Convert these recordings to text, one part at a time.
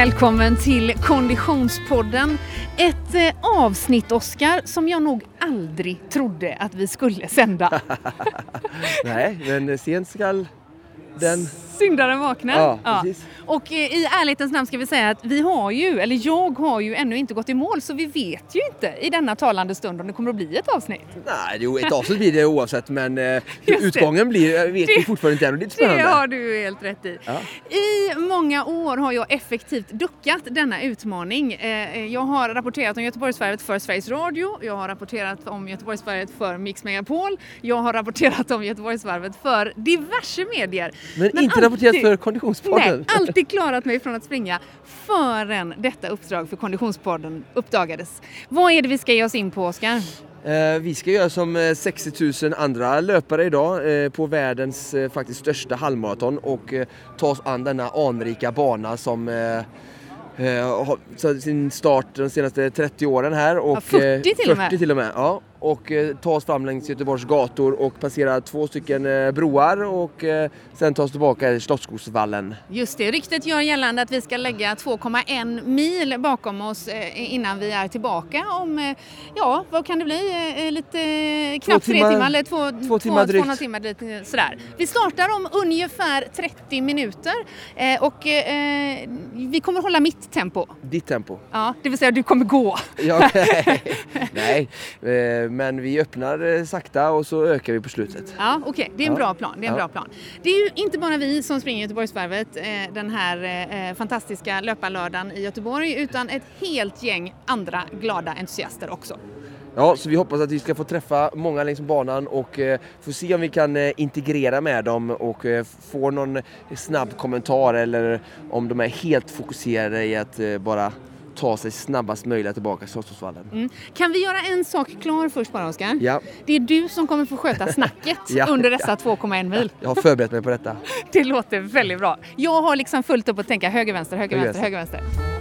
välkommen till Konditionspodden. Ett eh, avsnitt, Oskar, som jag nog aldrig trodde att vi skulle sända. Nej, men sent skall den... Syndaren vaknar. Ja, precis. Och eh, i ärlighetens namn ska vi säga att vi har ju, eller jag har ju ännu inte gått i mål så vi vet ju inte i denna talande stund om det kommer att bli ett avsnitt. Nej, jo, ett avsnitt blir det oavsett men eh, utgången blir eh, vet vi fortfarande inte än och det är lite Det spännande. har du helt rätt i. Ja. I många år har jag effektivt duckat denna utmaning. Eh, Jag har rapporterat om Göteborgsvarvet för Sveriges Radio, jag har rapporterat om Göteborgsvarvet för Mix Megapol, jag har rapporterat om Göteborgsvarvet för diverse medier. Men, inte alltid- rapporterat för Konditionspodden. Nej, alltid klarat mig från att springa förrän detta uppdrag för Konditionspodden uppdagades. Vad är det vi ska ge oss in på, Oskar? Eh, vi ska göra som eh, 60 000 andra löpare idag eh, på världens eh, faktiskt största halvmaraton och eh, ta oss an denna anrika bana som eh, eh, har sin start de senaste 30 åren här. Och, Ja, 40 eh, till och med. 40 till och med. Ja, och eh, ta oss fram längs Göteborgs gator och passera två stycken eh, broar och eh, sen ta oss tillbaka till Slottsskogsvallen. Just det, ryktet gör gällande att vi ska lägga 2,1 mil bakom oss innan vi är tillbaka om, ja vad kan det bli, lite knappt tre timmar- timmar eller två, två timmar två, drygt. två timmar eh, sådär. Vi startar om ungefär 30 minuter och vi kommer hålla mitt tempo. Ditt tempo. Ja, det vill säga du kommer gå. Ja, nej, eh, men vi öppnar eh, sakta och så ökar vi på slutet. Ja, okej, det är en Ja. bra plan. Det är en Ja. bra plan. Det är ju inte bara vi som springer Göteborgsvarvet eh, den här fantastiska löparlördagen i Göteborg utan ett helt gäng andra glada entusiaster också. Ja, så vi hoppas att vi ska få träffa många längs banan och eh, få se om vi kan eh, integrera med dem och eh, få någon snabb kommentar eller om de är helt fokuserade i att bara ta sig snabbast möjligt tillbaka till Slottsvallen. Mm. Kan vi göra en sak klar först bara Oskar? Ja, Det är du som kommer få sköta snacket Ja. under dessa 2,1 mil. jag har förberett mig på detta. Det låter väldigt bra. Jag har liksom fullt upp att tänka höger, vänster, höger, Höger, vänster, höger, vänster.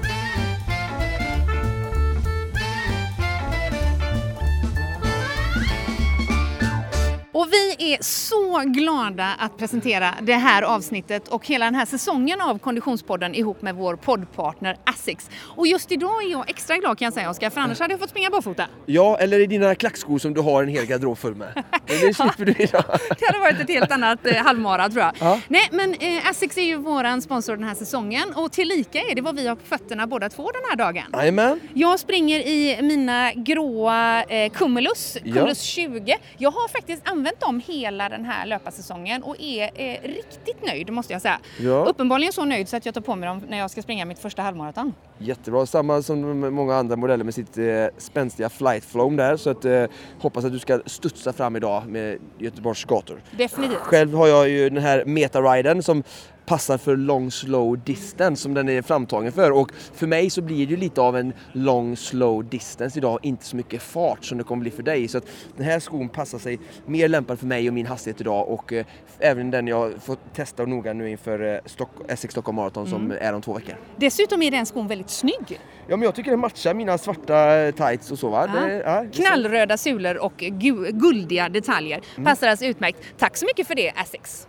Och vi är så glada att presentera det här avsnittet och hela den här säsongen av Konditionspodden ihop med vår poddpartner Asics. Och just idag är jag extra glad kan jag säga Oskar, för annars hade jag fått springa barfota. Ja, eller i dina klackskor som du har en hel garderob full med. Men det slipper du idag. Det hade varit ett helt annat eh, halvmara tror jag. Ja. Nej men eh, Asics är ju våran sponsor den här säsongen och tillika är det vad vi har på fötterna båda två den här dagen. Jajamän. Jag springer i mina gråa eh, Cumulus, Ja. Cumulus 20. Jag har faktiskt använt dem hela den här löparsäsongen och är eh, riktigt nöjd måste jag säga. Ja. Uppenbarligen så nöjd så att jag tar på mig dem när jag ska springa mitt första halvmaraton. Jättebra, samma som många andra modeller med sitt eh, spänstiga flight floam där så att eh, hoppas att du ska studsa fram idag med Göteborgs gator. Definitivt. Själv har jag ju den här Meta-riden som passar för long slow distance som den är framtagen för och för mig så blir det ju lite av en long slow distance idag, inte så mycket fart som det kommer bli för dig så att den här skon passar sig mer lämpad för mig och min hastighet idag och eh, även den jag får testa noga nu inför eh, Stock Essex Stockholm Marathon som är om två veckor. Dessutom är den skon väldigt snygg. Ja men jag tycker den matchar mina svarta eh, tights och så va. Ja. Det, ja, det Knallröda sulor och gu- guldiga detaljer. Mm. Passar alltså utmärkt. Tack så mycket för det Asics.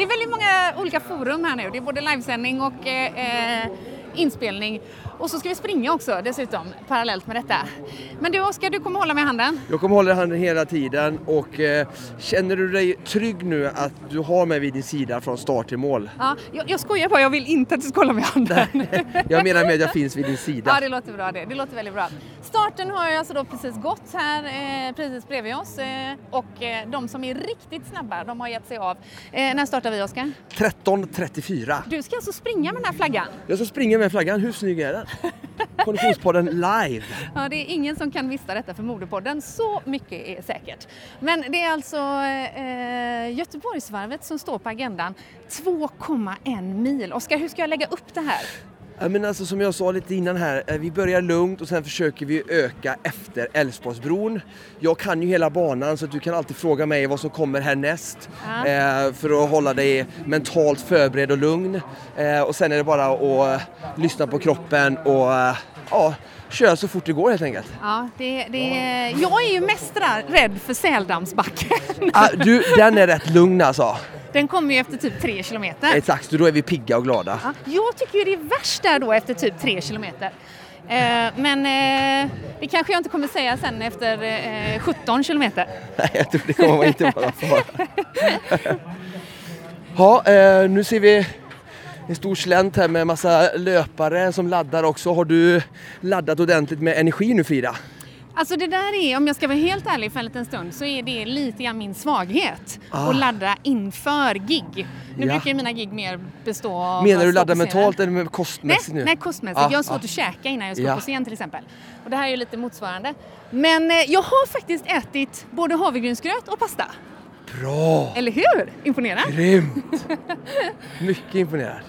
Det är väldigt många olika forum här nu. Det är både livesändning och eh, eh, inspelning. Och så ska vi springa också dessutom parallellt med detta. Men du Oskar, du kommer hålla mig i handen. Jag kommer hålla handen hela tiden och eh, känner du dig trygg nu att du har mig vid din sida från start till mål? Ja, jag, jag skojar bara, jag vill inte att du ska hålla mig i handen. Jag menar med att jag finns vid din sida. Ja, det låter bra det. Det låter väldigt bra. Starten har alltså då precis gått här eh, precis bredvid oss eh, och eh, de som är riktigt snabba, de har gett sig av. När startar vi Oskar? 13.34. Du ska alltså springa med den här flaggan? Jag så springer med flaggan, hur snygg är den? Konditionspodden live. Ja, det är ingen som kan missa detta för Modepodden. Så mycket är säkert. Men det är alltså eh, Göteborgsvarvet som står på agendan. 2,1 mil. Oskar, hur ska jag lägga upp det här? Men alltså, som jag sa lite innan här, eh, vi börjar lugnt och sen försöker vi öka efter Älvsborgsbron. Jag kan ju hela banan så att du kan alltid fråga mig vad som kommer härnäst Ja. eh, för att hålla dig mentalt förberedd och lugn. Eh, och sen är det bara att eh, lyssna på kroppen och eh, ja, köra så fort det går helt enkelt. Ja, det, det, jag är ju mest rädd för Säldammsbacken. Ah, du, den är rätt lugn alltså. Den kommer ju efter typ tre kilometer. Exakt, då är vi pigga och glada. Ja, jag tycker ju det är värst där då efter typ tre kilometer. Eh, men eh, det kanske jag inte kommer säga sen efter eh, 17 kilometer. Nej, jag tror det kommer man inte vara för. Ja, eh, nu ser vi en stor slänt här med massa löpare som laddar också. Har du laddat ordentligt med energi nu Frida? Alltså det där är, om jag ska vara helt ärlig för en liten stund, så är det lite grann min svaghet. Ah. Att ladda inför gig. Nu Ja. brukar ju mina gig mer bestå av Menar du ladda mentalt eller med Nej, kostmässigt nu? nej kostmässigt. Ah, jag har svårt ah. att käka innan jag ska Ja. på scen till exempel. Och det här är ju lite motsvarande. Men eh, jag har faktiskt ätit både havregrynsgröt och pasta. Bra! Eller hur? Imponerad? Grymt! Mycket imponerad.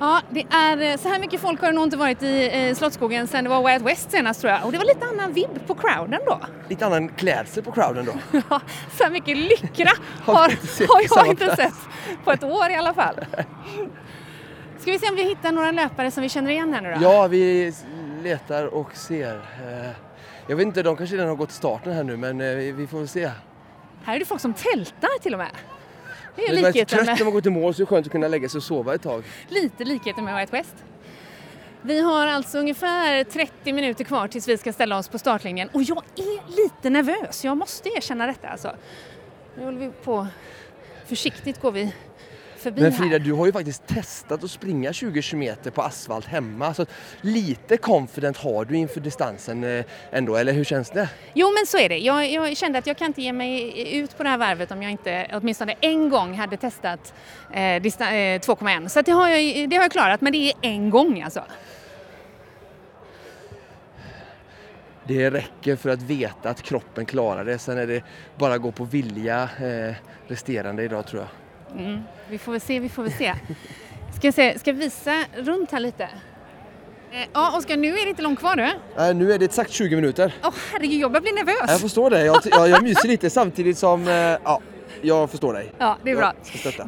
Ja, det är, eh, så här mycket folk har det nog inte varit i eh, Slottsskogen sedan det var Wild West senast tror jag. Och det var lite annan vibb på crowden då. Lite annan klädsel på crowden då. Ja, så här mycket lyckra Har har, jag inte plats. sett på ett år i alla fall. Ska vi se om vi hittar några löpare som vi känner igen här nu då? Ja, vi letar och ser. Eh, Jag vet inte, de kanske redan har gått starten här nu men vi vi får väl se. Här är det folk som tältar till och med. Det är likheten trött med, när man går till mål så är det skönt att kunna lägga sig och sova ett tag. lite likheten med White West. Vi har alltså ungefär 30 minuter kvar tills vi ska ställa oss på startlinjen och jag är lite nervös, jag måste erkänna detta alltså. Nu håller vi på, försiktigt går vi förbi Men här. Frida, du har ju faktiskt testat att springa 20 km på asfalt hemma. Så lite confident har du inför distansen eh, ändå, eller hur känns det? Jo men så är det. Jag, jag kände att jag kan inte ge mig ut på det här varvet om jag inte åtminstone en gång hade testat eh, eh, 2,1. Så det, har jag, det har jag klarat, men det är en gång alltså. Det räcker för att veta att kroppen klarar det. Sen är det bara att gå på vilja eh, resterande idag tror jag. Mm. Vi får väl se, vi får väl se. Ska jag, se, ska jag visa runt här lite? Eh, ja, Oskar, nu är det inte långt kvar du. Eh, nu är det exakt 20 minuter. Åh herregud, jag börjar bli nervös. Jag förstår det. Jag, jag, jag myser lite samtidigt som... Eh, ja, jag förstår dig. Ja, det är bra.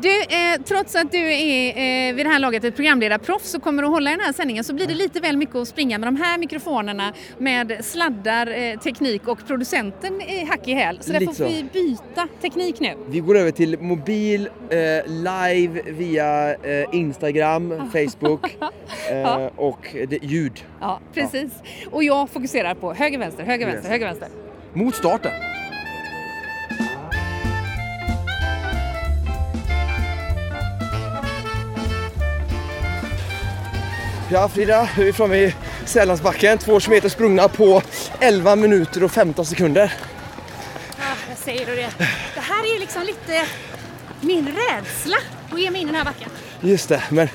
Du, eh, trots att du är eh, vid det här laget ett programledarproffs och kommer att hålla i den här sändningen så blir det lite väl mycket att springa med de här mikrofonerna med sladdar, eh, teknik och producenten i hack i häl. Så där Lite får vi byta teknik nu. Vi går över till mobil, eh, live via eh, Instagram, Facebook eh, och det, ljud. Ja, precis. Och jag fokuserar på höger, vänster, höger, Yes. vänster, höger, vänster. Mot starten. Ja Frida, nu är vi framme i Sälandsbacken. Två kilometer sprungna på 11 minuter och 15 sekunder. Ah, jag säger du det. Det här är liksom lite min rädsla att ge mig in i den här backen. Just det, men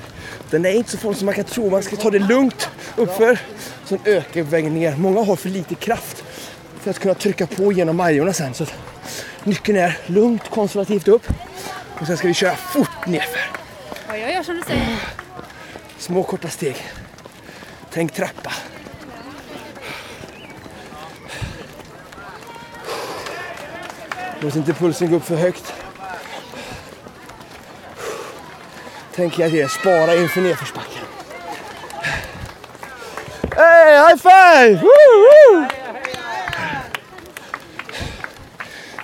den är inte så farlig som man kan tro. Man ska ta det lugnt uppför. Sen ökar vägen ner. Många har för lite kraft för att kunna trycka på genom Majorna sen. Så nyckeln är lugnt, konservativt upp. Och sen ska vi köra fort nerför. Ja, jag gör som du säger. Små korta steg. Tänk trappa. Låt inte pulsen gå upp för högt. Tänk hela tiden, spara inför nedförsbacken. Hey, high five! Woo, woo!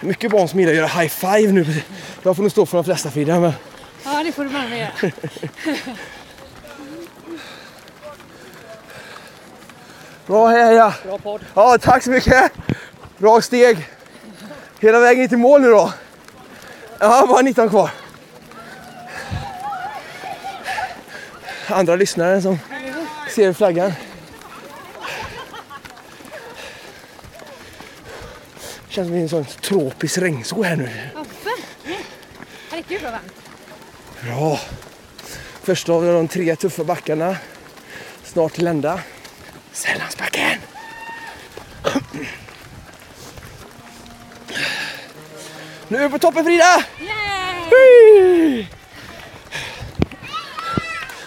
Mycket barn som gillar att göra high five nu. Jag får nog stå för de flesta Frida, men Ja, det får du bara med göra. Bra heja! Bra podd. Ja, tack så mycket. Bra steg. Hela vägen till mål nu då. Ja, bara 19 kvar. Andra lyssnare som ser flaggan. Känns som i en sån tropisk regnsol här nu. Ja, verkligen. Här är gud vad varmt. Bra. Första av de tre tuffa backarna. Snart till ända. Sällansbacken. Nu är vi på toppen Frida! Hej!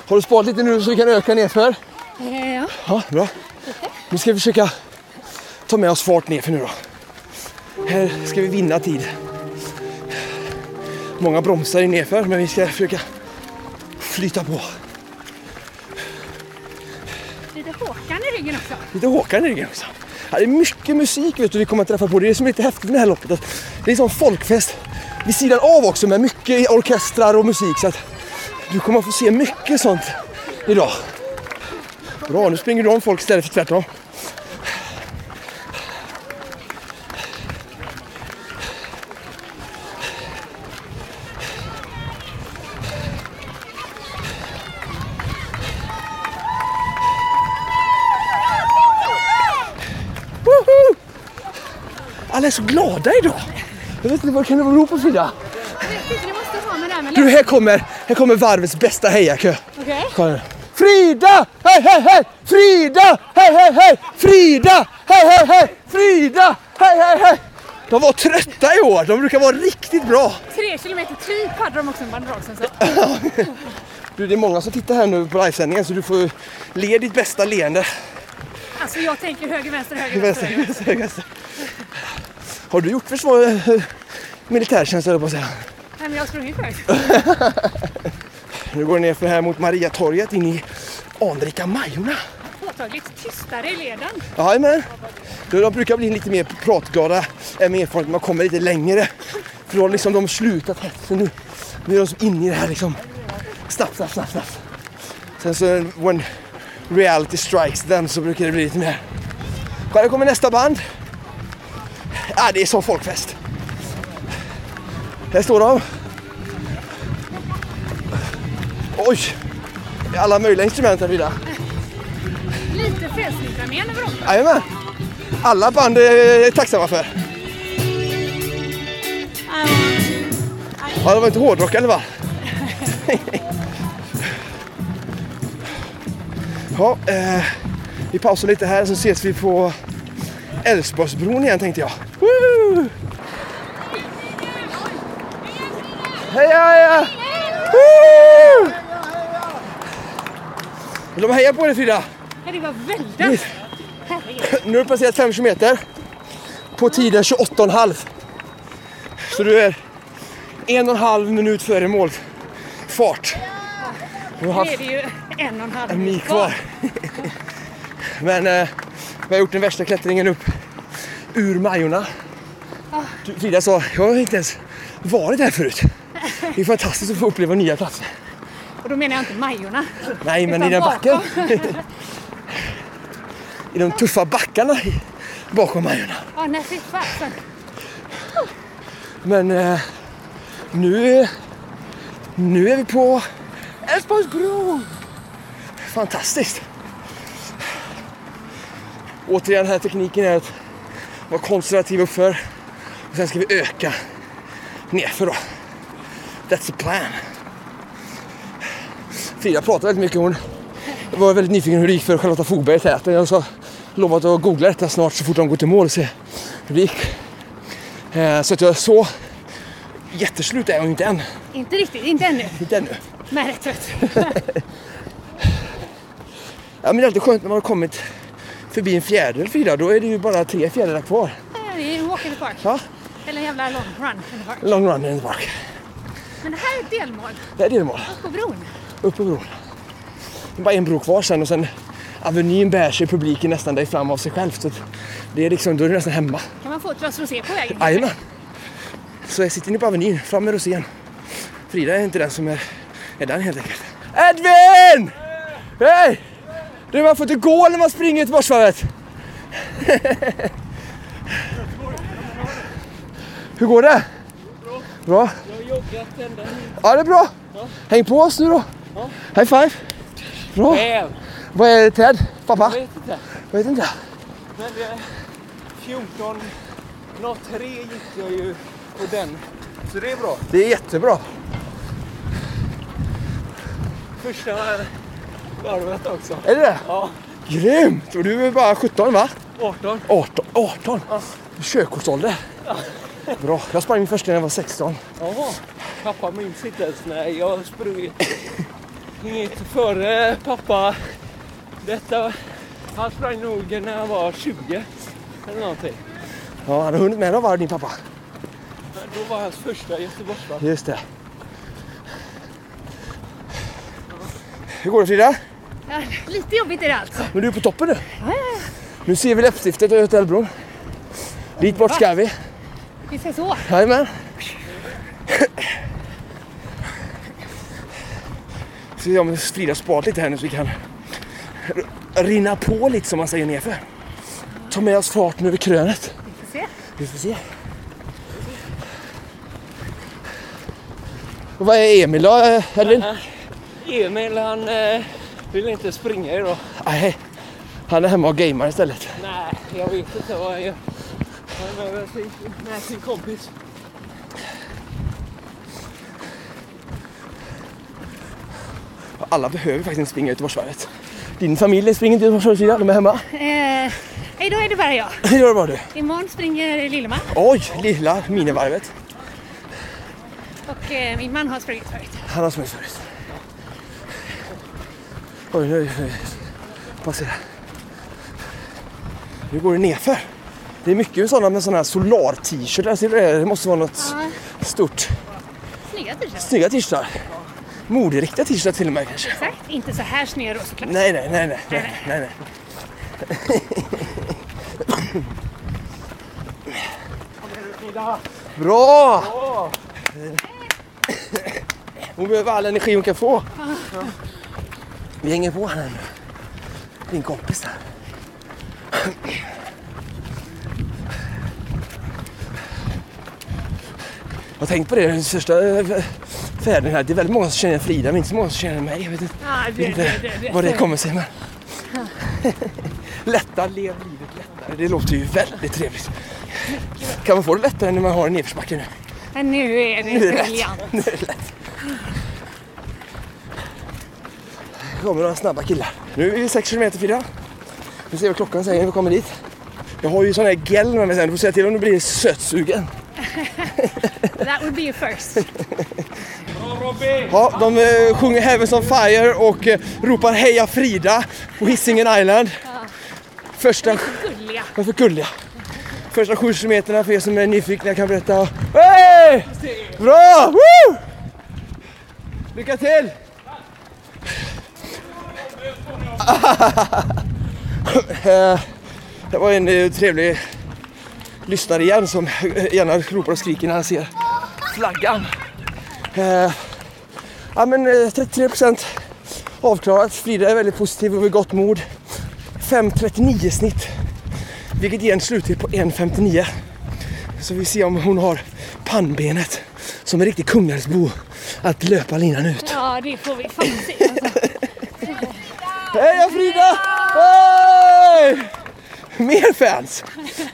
Har du sparat lite nu så vi kan öka nerför? Ja. Ja, bra. Nu ska vi försöka ta med oss fart nerför nu då. Här ska vi vinna tid. Många bromsar i nerför men vi ska försöka flyta på. Ryggen också. Lite Håkan i ryggen också. Ja, det är mycket musik vet du, vi kommer att träffa på. Det är det som är lite häftigt med det här loppet. Det är som folkfest vid sidan av också med mycket orkestrar och musik. Så att du kommer att få se mycket sånt idag. Bra, nu springer du om folk istället för tvärtom. Så glada idag. Jag vet inte vad kan det bero på Frida? Du, här kommer, här kommer varvets bästa hejakö. Okej. Nu. Frida! Hej, hej, hej! Frida! Hej, hej, hej! Frida! Hej, hej, hej! Frida! Hej, hej, hej! De var trötta i år. De brukar vara riktigt bra. Tre kilometer typ hade de också en banderol sen så. Du, det är många som tittar här nu på livesändningen så du får le ditt bästa leende. Alltså jag tänker höger, vänster, höger, vänster. vänster, höger, vänster. Har du gjort försvar, eh, militärtjänst höll jag på att säga. Nej men jag har sprungit förut. Nu går det ner för här mot Mariatorget in i anrika Majorna. Påtagligt tystare i leden. Jajamän. De brukar bli lite mer pratglada än med erfarenhet man kommer lite längre. För då har liksom de slutat hetsen nu. Nu är de som inne i det här liksom. Snabbt, snabbt, snabbt, snabbt. Sen så when reality strikes them så brukar det bli lite mer. Här kommer nästa band. Ja, det är som folkfest. Här står de. Oj! Alla möjliga instrument här Frida. Lite frälsningsarmén över dem. Jajamän. Alla band är tacksamma för. Ja, det var inte hårdrock eller va? Ja, eh, vi pausar lite här så ses vi på Älvsborgsbron igen tänkte jag. Woo! Heja heja! Woo! De hejar på dig Frida. Ja, det var väldigt. Nu har du passerat 5 kilometer på tiden 28,5. Så du är en och en halv minut före målfart. Nu är det ju en och en halv minut kvar. Men eh, vi har gjort den värsta klättringen upp ur Majorna. Du, Frida sa, jag har inte ens varit här förut. Det är fantastiskt att få uppleva nya platser. Och då menar jag inte Majorna. Nej, men i den backen. I de tuffa backarna bakom Majorna. Ja, nej fy fasen. Men eh, nu, nu är vi på Älvsborgsbron. Fantastiskt. Återigen, den här tekniken är att vara konservativ uppför och sen ska vi öka nerför då. That's the plan. Frida pratade väldigt mycket. Hon var väldigt nyfiken hur det gick för Charlotta Fogberg i täten. Jag sa lovat att googla detta snart så fort de går till mål och se hur det gick. Eh, Så att jag så jätteslut är hon inte än. Inte riktigt, inte ännu. Inte ännu. Men rätt trött. Ja, men det är alltid skönt när man har kommit förbi en fjärdedel Frida. Då är det ju bara tre fjärdedelar kvar. Det är en walk in the park. Ja, Eller en jävla long run in the park. long run in the park. Men det här är ett delmål. Det är delmål. Upp på bron. Upp på bron. Det är bara en bro kvar sen och sen Avenyn bär sig publiken nästan där fram av sig själv. Så det är liksom, då är du nästan hemma. Kan man få ett glas rosé på vägen? Jajamän. Så jag sitter ni på Avenyn, fram med rosén. Frida är inte den som är, är den helt enkelt. Edvin! Hej! Du, man får inte gå när man springer Göteborgsvarvet. Hur går det? Bra. Ja, det är bra. Häng på oss nu då. High five. Bra. Vad är det Ted? Pappa? Jag vet inte. Jag vet inte. Men eh, 14, 03 gick jag ju på den. Så det är bra. Det är jättebra. Första varvet också. Är det det? Ja, Grymt! Och du är bara 17 va? 18. 18. 18? Körkortsålder. Bra. Jag sprang min första när jag var 16. Jaha. Pappa minns inte ens när jag sprungit. Inget före pappa. Detta, han sprang nog när han var 20 eller någonting. Ja, han har hunnit med några varv din pappa. Då var hans första Göteborgsvarv. Just det. Hur går det Frida? Lite jobbigt är det alltså. Men du är på toppen nu. Nu ser vi läppstiftet och Götaälvbron. Dit bort ska vi. Vi ska så? Jajamän. Se om vi sprida spadet lite här nu så vi kan rinna på lite som man säger nerför. Ta med oss farten över krönet. Vi får se. Vi får se. Och vad är Emil då, eh, Elin? Emil han eh, vill inte springa idag. Nej, han är hemma och gamer istället. Nej, jag vet inte vad jag gör. Han är med sin, med sin kompis. Alla behöver faktiskt inte springa Göteborgsvarvet. Din familj springer inte Göteborgsvarvet, de är hemma. Eh, idag är det bara jag. Hur gör det bara du? Imorgon springer Lilleman Oj, lilla minivarvet. och eh, min man har sprungit förut. Han har sprungit förut. Oj, nu, nu passerar. Nu går det nerför. Det är mycket sådana med sådana här solar-t-shirtar. Du det? Måste vara något stort. Snygga t-shirtar. Snygga t-shirtar. Moderiktiga t-shirtar till och med kanske. Exakt, inte så här sned och såklart. Nej, nej, nej, nej, nej, nej, nej. Bra! Hon behöver all energi hon kan få. Vi hänger på henne nu. Din kompis där. Jag har tänkt på det, den största färden här. Det är väldigt många som känner Frida men inte så många som känner mig. Jag vet inte Ja, det, inte vad det kommer sig men. Lätta, lev livet lättare. Det låter ju väldigt trevligt. Kan man få det lättare när man har en nedförsbacke nu? Men nu är det Nu är det briljant. lätt. Nu är det lätt. Kommer några snabba killar. Nu är vi 6 km Frida. Vi ser vad klockan säger när vi kommer dit. Jag har ju sån här gel med mig sen. Du får säga till om du blir sötsugen. That would be a first. Ja, de eh, sjunger Heavens on Fire och eh, ropar Heja Frida på Hisingen Island. Första... Gulliga. Varför gulliga? Första sju kilometerna för er som är nyfikna kan berätta. Hej! Bra! Woo! Lycka till! Eh, Eh, det var en eh, trevlig lyssnare igen som gärna ropar och skriker när han ser flaggan. Eh, ja men 33 procent avklarat. Frida är väldigt positiv och vid gott mod. 5.39 snitt. Vilket ger en sluttid på 1.59. Så vi ser om hon har pannbenet som en riktig kungälvsbo att löpa linan ut. Ja, det får vi fan se. Alltså. Heja Frida! Hej! Mer fans!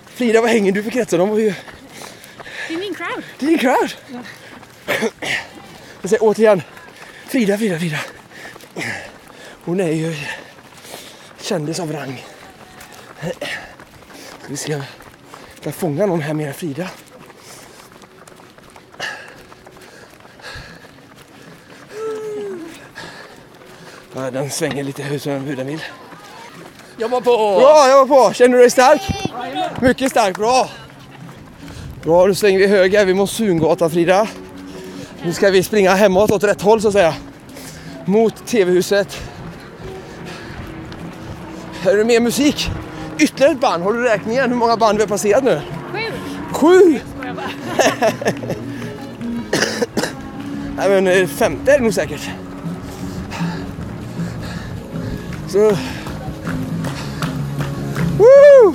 Frida, vad hänger du för kretsar? De var ju Det är min crowd. Det är din crowd. Jag säger återigen, Frida, Frida, Frida. Hon är ju kändis av rang. Ska vi se om jag kan fånga någon här mer än Frida. Ja, den svänger lite hur som hur den vill. Jobba på! Bra, jag var på. Känner du dig stark? Mycket stark, bra. Bra, nu svänger vi höger vid Monzungatan Frida. Nu ska vi springa hemåt åt rätt håll så att säga. Mot TV-huset. Här är det mer musik. Ytterligare ett band. Har du räkningen hur många band vi har passerat nu? Sju. Sju! Nej men eh, femte är det nog säkert. Så... Woo!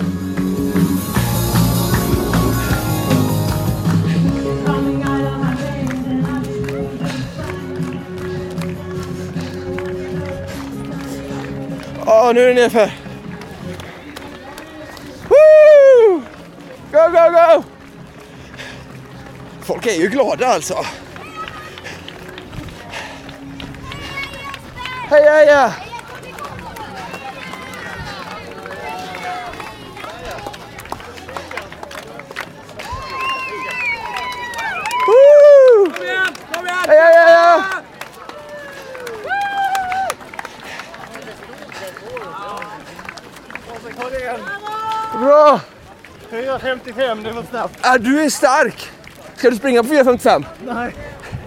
Ja, nu är det nerför. Woo! Go, go, go! Folk är ju glada alltså. Heja, heja! Woo! Heja, heja, heja! Bra! 4.55, det var snabbt. Ah, du är stark! Ska du springa på 4.55? Nej,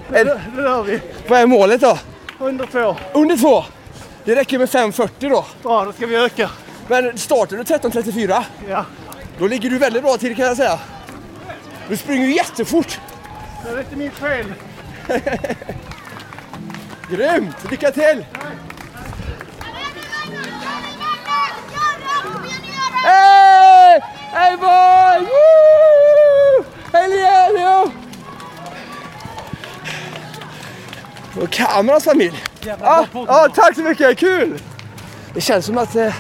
det, det gör vi. Vad är målet då? Under två. Under två? Det räcker med 5.40 då. Bra, då ska vi öka. Men startar du 13.34, Ja, då ligger du väldigt bra till kan jag säga. Du springer ju jättefort. det är inte mitt fel. Grymt! Lycka till! Hej! Hej boy! Hej Leo! Och kamerans familj. Ja, ja, tack så mycket, kul! Det känns som att eh,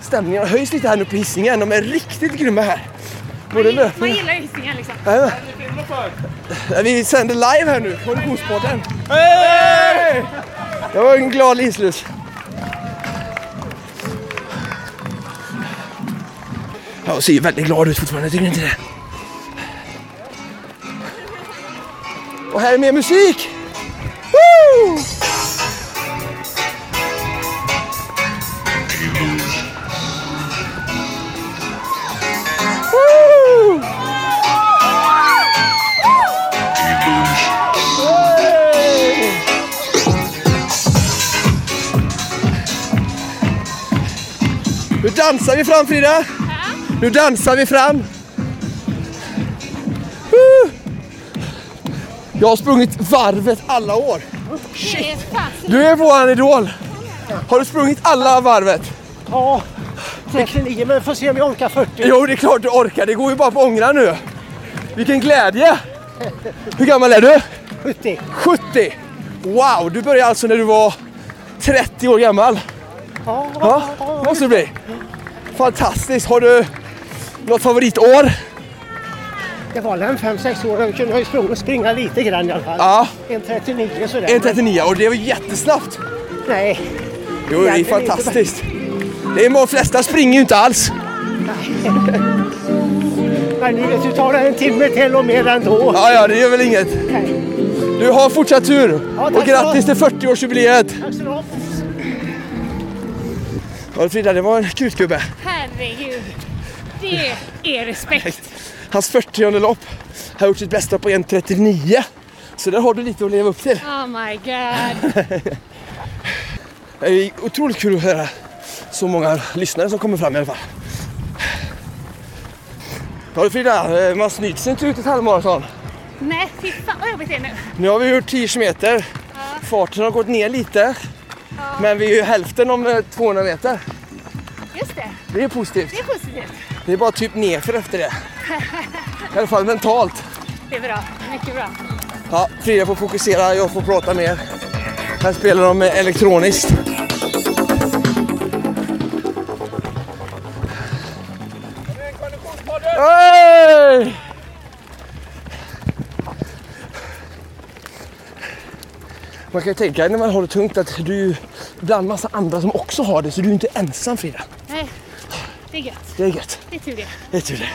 stämningen har höjts lite här uppe på Hisingen. De är riktigt grymma här. Både Man löpning gillar Hisingen liksom. Jajamän. Ja, Vi sänder live här nu på Konditionspodden. Hej! Det var en glad livslust. Jag ser ju väldigt glad ut fortfarande, tycker ni inte det? Och här är mer musik! Woo! Nu dansar vi fram Frida! Nu dansar vi fram! Jag har sprungit varvet alla år. Fasen. Du är våran idol. Har du sprungit alla varvet? Ja, 39 men får se om jag orkar 40. Jo, det är klart du orkar. Det går ju bara på ångra nu. Vilken glädje! Hur gammal är du? 70. 70! Wow, du började alltså när du var 30 år gammal. Ja, Ja, det måste det bli. Fantastiskt. Har du något favoritår? det var en 5-6 år. Jag kunde ju springa, springa lite grann i alla fall. Ja, En 39 sådär. 1.39 och det var jättesnabbt. Nej, Jo, det är fantastiskt. Det är, de flesta springer ju inte alls. men nu vet du, tar det en timme till och mer ändå. Ja, ja, det gör väl inget. Nej. Du har fortsatt tur. Ja, och grattis till 40-årsjubileet. Tack så du ha. Ja, Frida, det var en kutgubbe. Herregud. Det är respekt. Hans 40 lopp har gjort sitt bästa på 1.39. Så där har du lite att leva upp till. Oh my god. Det är otroligt kul att höra så många lyssnare som kommer fram i alla fall. Ja du Frida, eh, man snyter sig inte ut ett halvmaraton. Nej, fy fan vad jobbigt det är nu. Nu har vi gjort 10 meter. Farten har gått ner lite. Men vi är ju hälften om eh, 200 meter. Just det, Det är positivt. det är positivt. Det är bara typ nerför efter det. I alla fall mentalt. Det är bra, mycket bra. Ja, Frida får fokusera, jag får prata mer. Här spelar de elektroniskt. Hey! Man kan ju tänka när man har det tungt att du är bland massa andra som också har det så du är inte ensam Frida. Nej, det är gött. Det är gött. Det är tur det. Det är tur det.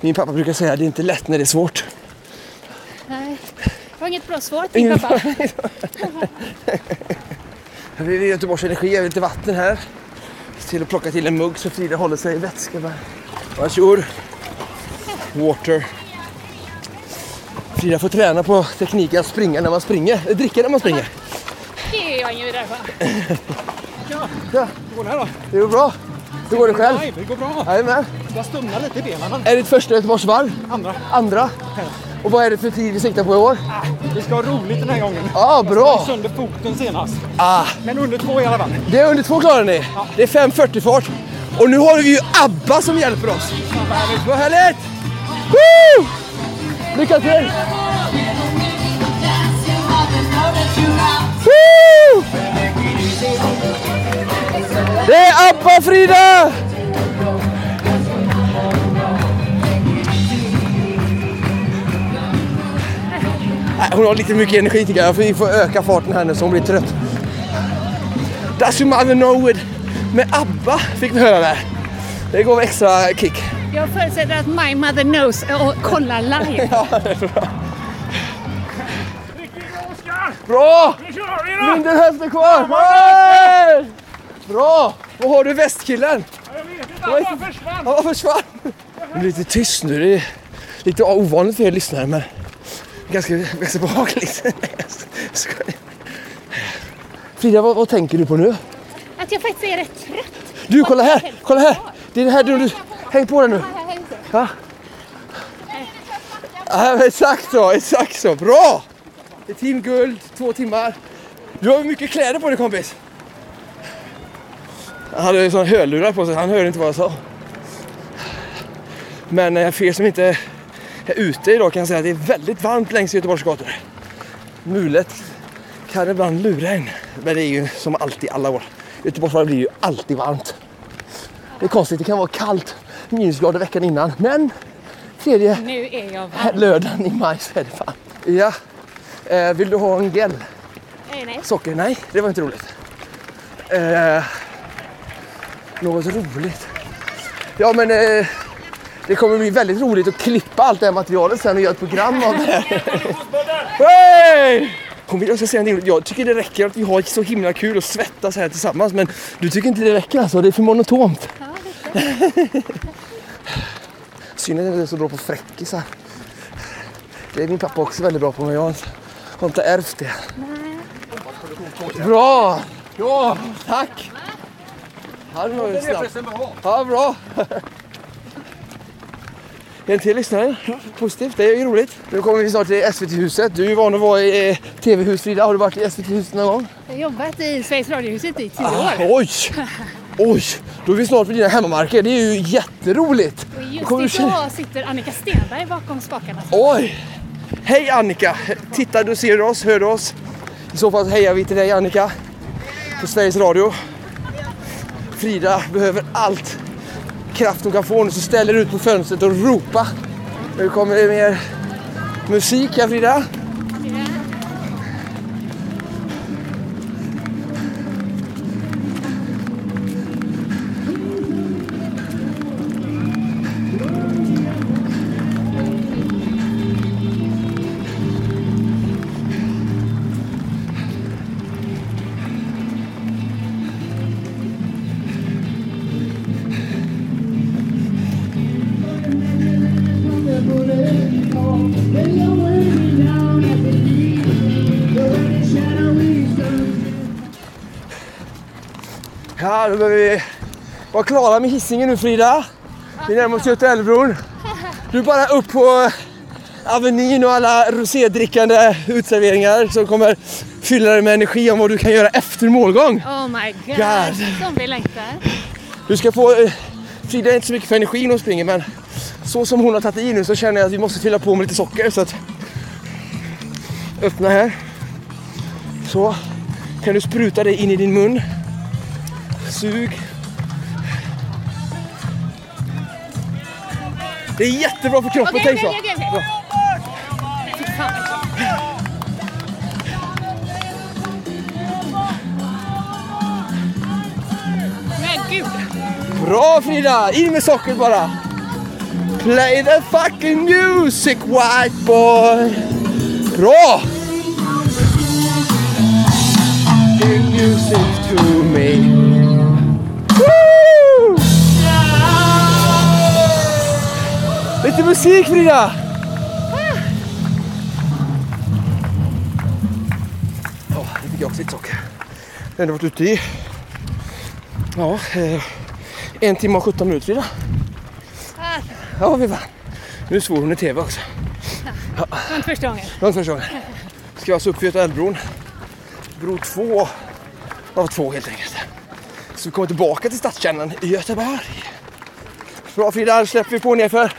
Min pappa brukar säga att det är inte lätt när det är svårt. Nej, det var inget bra svar till din pappa. Vi är i Göteborgs Energi, jag har lite vatten här. Till att plocka till en mugg så Frida håller sig i vätska. Varsågod. Water. Frida får träna på tekniken att springa när man springer. Eller dricka när man springer. Det är jag ingen vidare för. Ja, Går det här då? det går bra. Hur går det själv? Nej, det går bra. Jajamän. Jag stumnar lite i benen. Är det ditt första Göteborgsvarv? Andra. Andra? Och vad är det för tid vi siktar på i år? Vi ska ha roligt den här gången. Ja, bra. Jag sönder foten senast. Ah, Men under två i alla fall. det är under två klarar ni. Det är 5.40 fart. Och nu har vi ju ABBA som hjälper oss. Vad härligt! Woo! Lycka till! Woo! Det är ABBA Frida! Nej, Hon har lite mycket energi tycker jag. Vi får öka farten här nu så hon blir trött. Does your mother know it? Med ABBA fick vi höra där. Det gav extra kick. Jag förutsätter att my mother knows och kollar live. Ja, det är bra. Bra! Mindre hälften kvar! Hey! Bra! Vad har du västkillen? Jag vet inte. Han bara försvann. Det är lite tyst nu. Det är lite ovanligt för er lyssnare men ganska, ganska behagligt. Frida, vad, vad tänker du på nu? Att jag faktiskt är rätt trött. Du, kolla här! Kolla här! Det är det här du... du häng på den nu. Ja. Ja, exakt så, exakt så. Bra! Det är teamguld, två timmar. Du har mycket kläder på dig kompis. Han hade sån hörlurar på sig, han hörde inte vad jag sa. Men eh, för er som inte är ute idag kan jag säga att det är väldigt varmt längs Göteborgs gator. Mulet kan ibland lura en. Men det är ju som alltid alla år. Göteborgsvarvet blir ju alltid varmt. Det är konstigt, det kan vara kallt minusgrader veckan innan. Men tredje Nu är jag varm. lördagen i maj så är det fan. Ja. Eh, vill du ha en gel? Nej, nej. Socker? Nej, det var inte roligt. Eh, något roligt? Ja men eh, det kommer bli väldigt roligt att klippa allt det här materialet sen och göra ett program av det här. Hey! Kom, jag ska säga en del. Jag tycker det räcker att vi har så himla kul och svettas här tillsammans men du tycker inte det räcker alltså? Det är för monotont. Synd att jag inte är så bra på fräckisar. Det är min pappa också väldigt bra på men jag har inte- har inte ärvt det. Bra! Ja, tack! Det var ju snabbt. Ja, bra. En till lyssnare. Positivt, det är ju roligt. Nu kommer vi snart till SVT-huset. Du är ju van att vara i eh, TV-hus Frida. Har du varit i SVT-huset någon gång? Jag har jobbat i Sveriges Radiohuset i tio Ah, år. oj! Oj! Då är vi snart på dina hemmamarker. Det är ju jätteroligt. Och Då kommer du just idag sitter Annika Stenberg bakom spakarna. Oj! Hej Annika! Tittar du, ser oss, hör oss? I så fall hejar vi till dig Annika. På Sveriges Radio. Frida behöver allt kraft hon kan få nu så ställer ut på fönstret och ropa. Nu kommer det mer musik här Frida. Vara klara med hissingen nu Frida. Vi närmar oss Göta älvbron. Du är bara upp på Avenyn och alla rosédrickande utserveringar som kommer fylla dig med energi om vad du kan göra efter målgång. Oh my god. God. Som vi längtar. Du ska få... eh, Frida är inte så mycket för energi när hon springer men så som hon har tagit i nu så känner jag att vi måste fylla på med lite socker så att... Öppna här. Så. Kan du spruta det in i din mun. Sug. Det är jättebra för kroppen, Okej, tänk så. Fy fan. Men gud. Bra Frida! In med sockret bara! Play the fucking music white boy! Bra! Give music to me Lite musik Frida! Åh, det fick jag också lite socker. Jag har ändå varit ute i Ja, eh, en timme och 17 minuter Frida. Ah, Ja, vi vann. Nu svor hon i TV också. det var inte första gången. Det var inte första gången. Ska alltså upp Göta älvbron. Bro 2 av två helt enkelt. Så vi kommer tillbaka till stadskärnan i Göteborg. Bra Frida, släpper vi på nerför.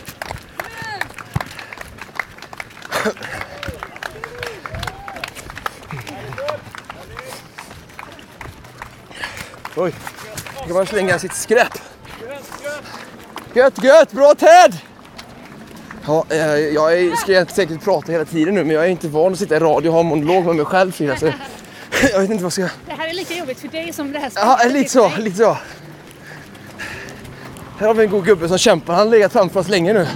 Oj, nu kan man slänga sitt skräp. Gött, gött, bra Ted! Ja, eh, jag är, ska jag säkert prata hela tiden nu men jag är inte van att sitta i radio och ha monolog med mig själv Frida. Så jag vet inte vad jag ska... Det här är lika jobbigt för dig som det här Ja, spelet är lite så, lite så. Här har vi en god gubbe som kämpar. Han har legat framför oss länge nu.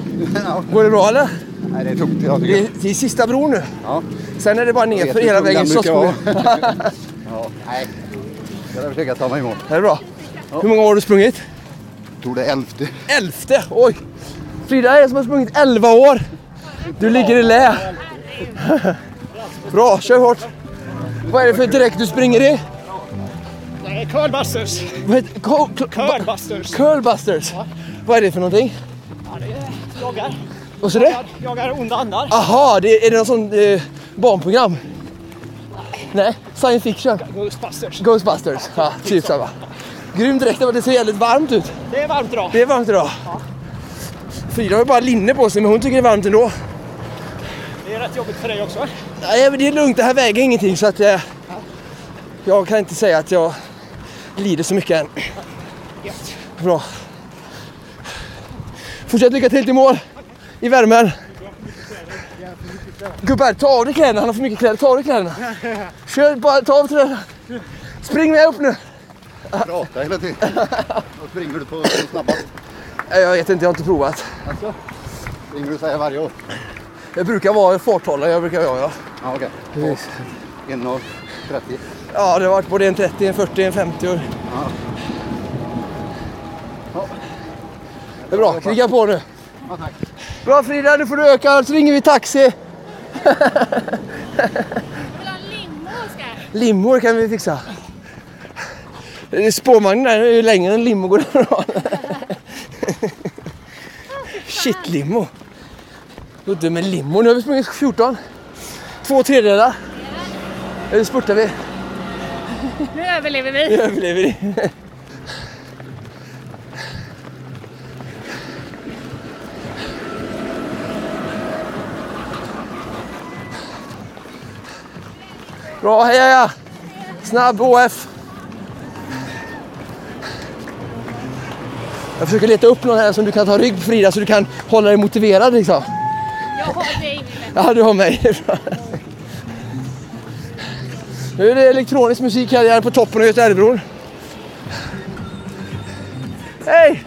Går det bra eller? Nej, det är tungt. Jag Det tycker. är, det är sista bron nu. Ja. Sen är det bara nerför hela vägen. Sossbron. vara. ja, nej. Jag ska försöka ta mig. Är det bra? Hur många år har du sprungit? Jag tror det är elfte. Elfte! Oj! Frida är som har sprungit 11 år. Du ligger i lä. Bra, kör hårt. Vad är det för dräkt du springer i? Nej, Curlbusters. Curlbusters. Curlbusters. Vad är det för någonting? Ja, det är jagar. Vad sa du? Jagar onda andar. Aha, det är, är det någon sån eh, barnprogram? Nej, science fiction. Ghostbusters. Ghostbusters. Ja, typ samma. Grym dräkt, det ser jävligt varmt ut. Det är varmt idag. Det är varmt idag. Frida har ju bara linne på sig men hon tycker det är varmt ändå. Det är rätt jobbigt för dig också. Nej men det är lugnt, det här väger ingenting så att eh, jag kan inte säga att jag lider så mycket än. Gött. Bra. Fortsätt lycka till till mål. I värmen. Gubbar, ta av dig kläderna. Han har för mycket kläder. Ta av dig kläderna. Kör, bara ta av kläderna. Spring med upp nu. Prata hela tiden. Då springer du på snabbast. Jag vet inte, jag har inte provat. Alltså, springer du så här varje år? Jag brukar vara farthållare. Jag brukar vara, ja. Ja, okej. Precis. 1.30. Ja, det har varit både en 30, en 40, en 50 år. Det är bra, kriga på nu. Ja, tack. Bra Frida, nu får du öka så ringer vi taxi. Limor kan vi fixa. Spårvagnen där är ju längre än limo går därifrån. Shit limo. Udde med limo. Nu har vi sprungit 14. Två tredjedelar. Nu spurtar vi. Nu överlever vi. Nu överlever vi. Bra, heja heja! Snabb OF. Jag försöker leta upp någon här som du kan ta rygg på Frida så du kan hålla dig motiverad liksom. Jag har dig. Ja, du har mig. Nu är det elektronisk musik här, på toppen av Götaälvbron. Hej!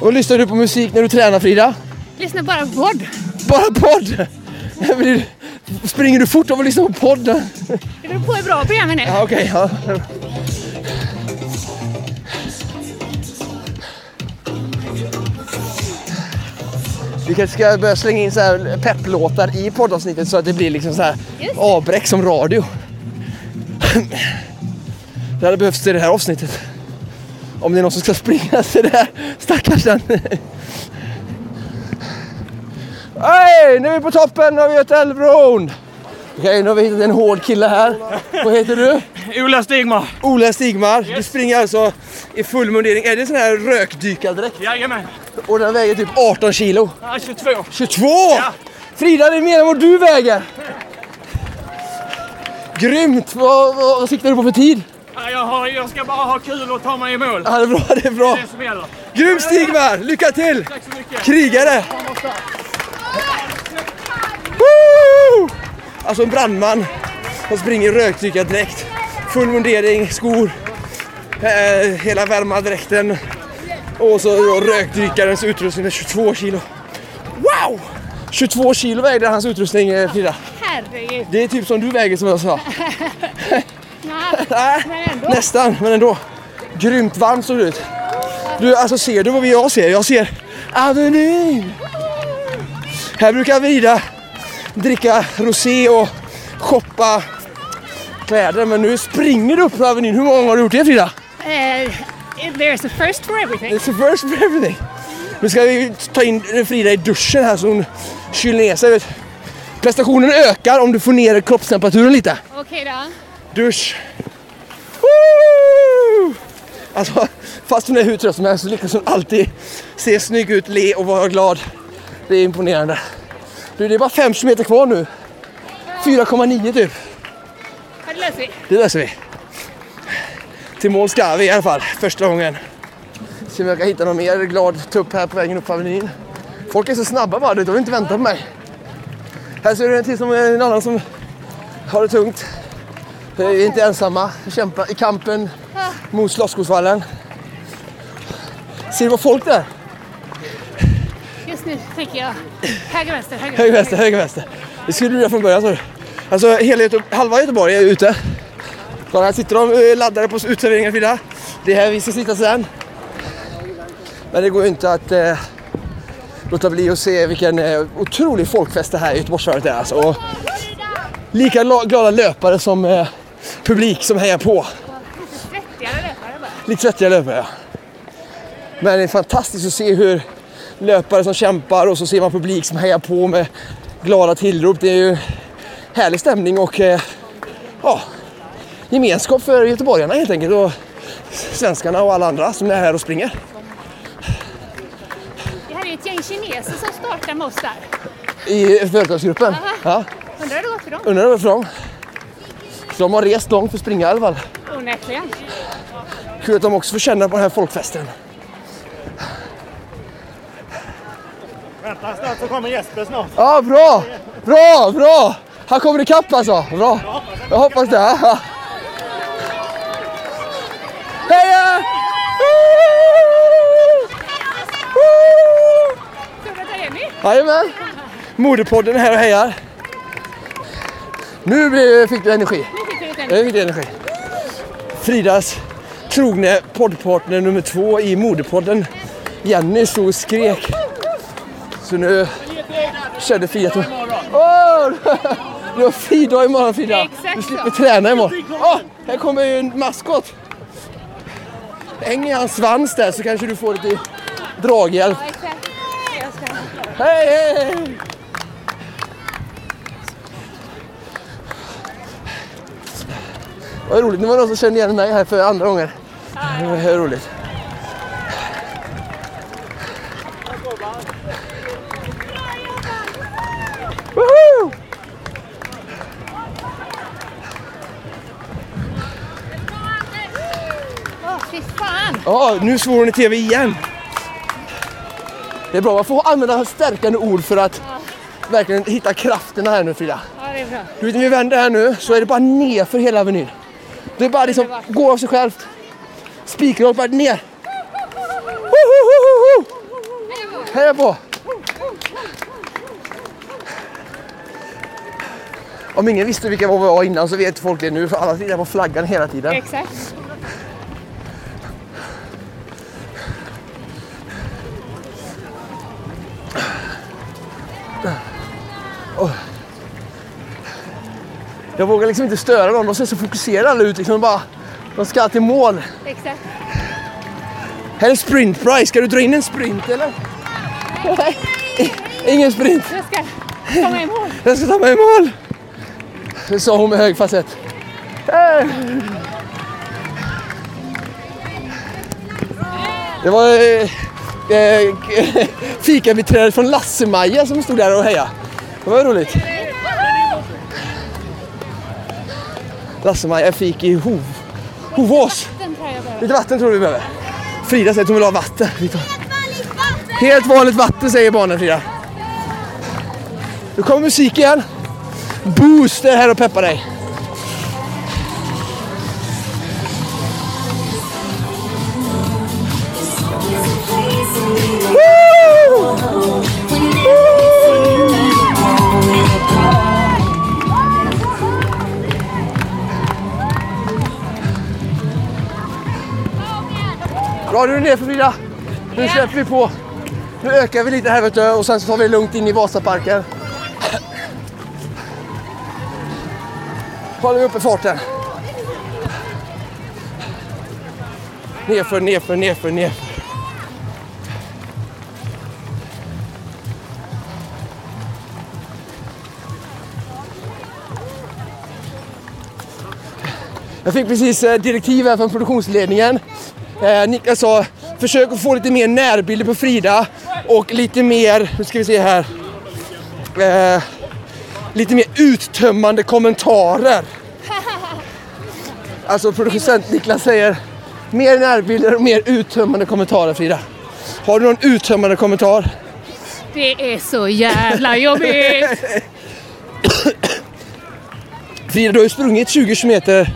Och lyssnar du på musik när du tränar Frida? Lyssna bara på podd. Bara podd! Springer du fort av att lyssna på podden? Det beror på hur bra programmen är. Ja, okej. ja. Vi kanske ska börja slänga in så här pepplåtar i poddavsnittet så att det blir liksom så här avbräck som radio. Det hade behövts till det här avsnittet. Om det är någon som ska springa så det här stackars den. Hej! Nu är vi på toppen av Götaälvbron! Okej, nu har vi hittat en hård kille här. Vad heter du? Ola Stigmar. Ola Stigmar. Du springer alltså i full mundering. Är det sån här rökdykardräkt? Jajamän. Och den väger typ 18 kilo. Ja, 22. 22! Frida, det är mer än vad du väger! Grymt! Vad, vad, vad siktar du på för tid? Ja, jag, har, jag ska bara ha kul och ta mig i mål. Ja, det är bra, det är bra. Det som gäller. Grymt Stigmar! Lycka till! Tack så mycket. Krigare! Woo! Alltså en brandman som springer i rökdykardräkt. Full mundering, skor, eh, hela värmadräkten och så då rökdykarens utrustning med 22 kilo. Wow! 22 kilo vägde hans utrustning eh, Frida. Herregud. Det är typ som du väger som jag sa. Nej, men nästan, men ändå. Grymt varmt såg det ut. Du, alltså ser du vad jag ser? Jag ser Avenyn. Här brukar Vida dricka rosé och shoppa kläder, men nu springer du upp på Avenyn. Hur många gånger har du gjort det Frida? Eh, there's a first for everything. It's the first for everything. Nu ska vi ta in Frida i duschen här så hon kyler ner sig. Prestationen ökar om du får ner kroppstemperaturen lite. Okej då. Dusch. Alltså, fast hon är hur trött som helst så lyckas hon alltid se snygg ut, le och vara glad. Det är imponerande. Du, det är bara 5 meter kvar nu. 4,9 typ. Ja, det löser vi. Det löser vi. Till mål ska vi i alla fall, första gången. Se om jag kan hitta någon mer glad tupp här på vägen upp på Avenyn. Folk är så snabba bara, du, de vill inte vänta på mig. Här ser du en till som en annan som har det tungt. Vi är inte ensamma, vi kämpar i kampen mot Slottsskogsvallen. Ser du vad folk där? Just nu tänker jag höger, vänster, höger, Höger, vänster, höger, vänster. Det skulle du göra från början sa du. Alltså hela Göte- halva Göteborg är ute. Kolla här sitter de eh, laddade på uteserveringen Frida. Det är här vi ska sitta sen. Men det går ju inte att eh, låta bli att se vilken eh, otrolig folkfest det här i Göteborgsvarvet är. Alltså. Och lika la- glada löpare som eh, publik som hejar på. Svettigare löpare bara. Lite svettiga löpare ja. Men det är fantastiskt att se hur löpare som kämpar och så ser man publik som hejar på med glada tillrop. Det är ju härlig stämning och eh, ja, gemenskap för göteborgarna helt enkelt och svenskarna och alla andra som är här och springer. Det här är ett gäng kineser som startar med oss där. I företagsgruppen. Ja, Undrar hur det gått för dem? undrar varför de... Så de har rest långt för att springa i alla fall. Onekligen. Kul att de också får känna på den här folkfesten. Vänta snart så kommer Jesper snart. Ja, bra! Bra, bra! Han kommer ikapp alltså. Bra. Jag hoppas det. Ja. Heja! Jajamän! Modepodden är här och hejar. Nu blir- fick du energi. Du energi. Fridas trogne poddpartner nummer två i Modepodden. Jenny stod och skrek. Så nu kände Frida hon... Åh! Du har fridag imorgon Frida. Du slipper träna imorgon. Åh! Här kommer ju en maskot. Häng i hans svans där så kanske du får lite draghjälp. Hej, hej, Vad roligt, det var någon som kände igen mig här för andra gången. Det var roligt. Woho! Åh, fy fan. Ja, nu svor hon i tv igen. Det är bra, man får använda stärkande ord för att verkligen hitta krafterna här nu Frida. Ja, det är bra. Du vet när vi vänder här nu så är det bara ner för hela Avenyn. Det är bara liksom, gå av sig självt. Spikrakt bara ner. Heja på! Om ingen visste vilka vi var innan så vet folk det nu för alla tittar på flaggan hela tiden. Exakt. Jag vågar liksom inte störa någon, de ser så fokuserade alla ut liksom bara. De ska till mål. Exakt. Här är sprint price, ska du dra in en sprint eller? Nej, ingen sprint. Jag ska komma i mål. Jag ska ta mig i mål. Det sa hon med hög falsett. Det var eh, eh, fikabiträdet från Lasse-Maja som stod där och hejade. Det var roligt. Lasse-Maja fik i Hov. Hovås. Lite vatten tror vi behöver. Frida säger att hon vill ha vatten. Vi tar. Helt vanligt vatten säger barnen Frida. Nu kommer musik igen. Boost är här och peppar dig. Är det ner för Frida. Nu släpper vi på. Nu ökar vi lite här vet du, och sen så tar vi det lugnt in i Vasaparken. Håller vi uppe farten. Nerför, nerför, nerför, nerför. Jag fick precis eh, direktiv här från produktionsledningen. Eh, Niklas sa försök att få lite mer närbilder på Frida och lite mer, nu ska vi se här, eh, lite mer uttömmande kommentarer. Alltså producent Niklas säger mer närbilder och mer uttömmande kommentarer Frida. Har du någon uttömmande kommentar? Det är så jävla jobbigt. Frida, du har ju sprungit 20 km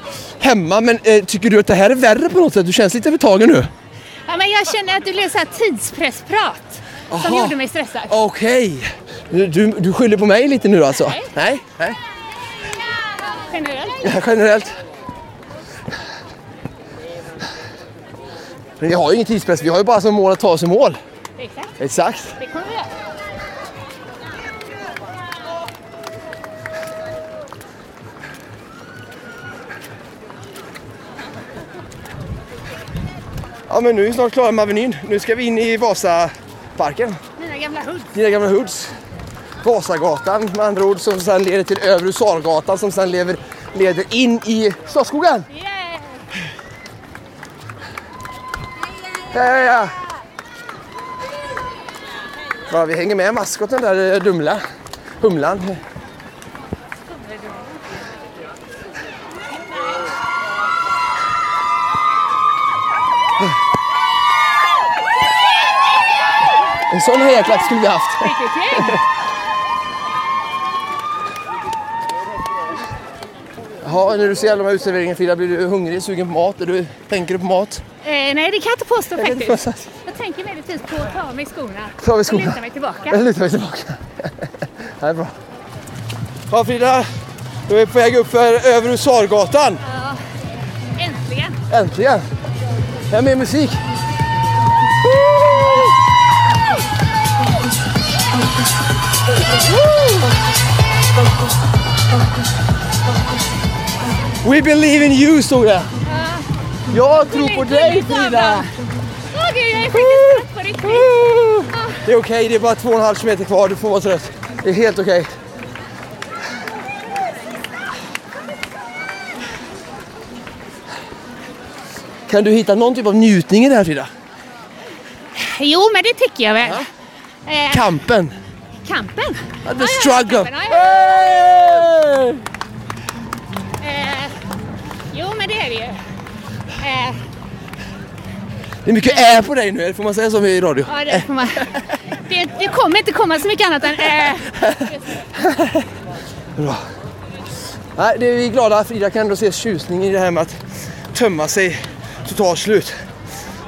hemma men eh, tycker du att det här är värre på något sätt? Du känns lite övertagen nu. Ja, men jag känner att det blev så här tidspressprat som Aha. gjorde mig stressad. Okej. Du, du, du skyller på mig lite nu alltså? Nej. Nej. Nej. Generellt. Ja, generellt. Men vi har ju ingen tidspress, vi har ju bara som mål att ta oss i mål. Exakt. Exakt. Det kommer vi göra. Ja men nu är vi snart klara med Avenyn. Nu ska vi in i Vasaparken. Mina gamla hud. Dina gamla hoods. Vasagatan med andra ord som sen leder till Övre Husargatan som sen lever, leder in i Slottsskogen. Yeah! Ja, ja, ja. Ja, vi hänger med maskoten där, eh, Dumla. Humlan. En sån hejaklack skulle vi haft. Gäng. Jaha, när du ser alla de här uteserveringarna Frida, blir du hungrig, sugen på mat? Är du, tänker du på mat? Eh, nej, det kan jag inte påstå Jag faktiskt. påstå. Jag tänker möjligtvis på att ta av mig skorna. Ta av mig skorna. Och luta mig tillbaka. Jag lutar mig tillbaka. Det är bra. Ja Frida, du är på väg upp för Övre Husargatan. Ja, äntligen. Äntligen! Det är mer musik. We believe in you stod det. Jag tror på dig Frida. Åh gud, jag är faktiskt trött på riktigt. Det är okej, det är bara två och en halv kilometer kvar. Du får vara trött. Det är helt okej. Kan du hitta någon typ av njutning i det här Frida? Jo, men det tycker jag väl. Eh, Kampen. kampen. The struggle. kampen, ja, ja. Hey! Eh, jo, men det är det ju. Eh, Det är mycket ä på dig nu, får man säga så i radio? ja, det, får man, det, det kommer inte komma så mycket annat än... Eh, Bra. Nej, det är vi glada. Frida kan ändå se tjusning i det här med att tömma sig totalt slut.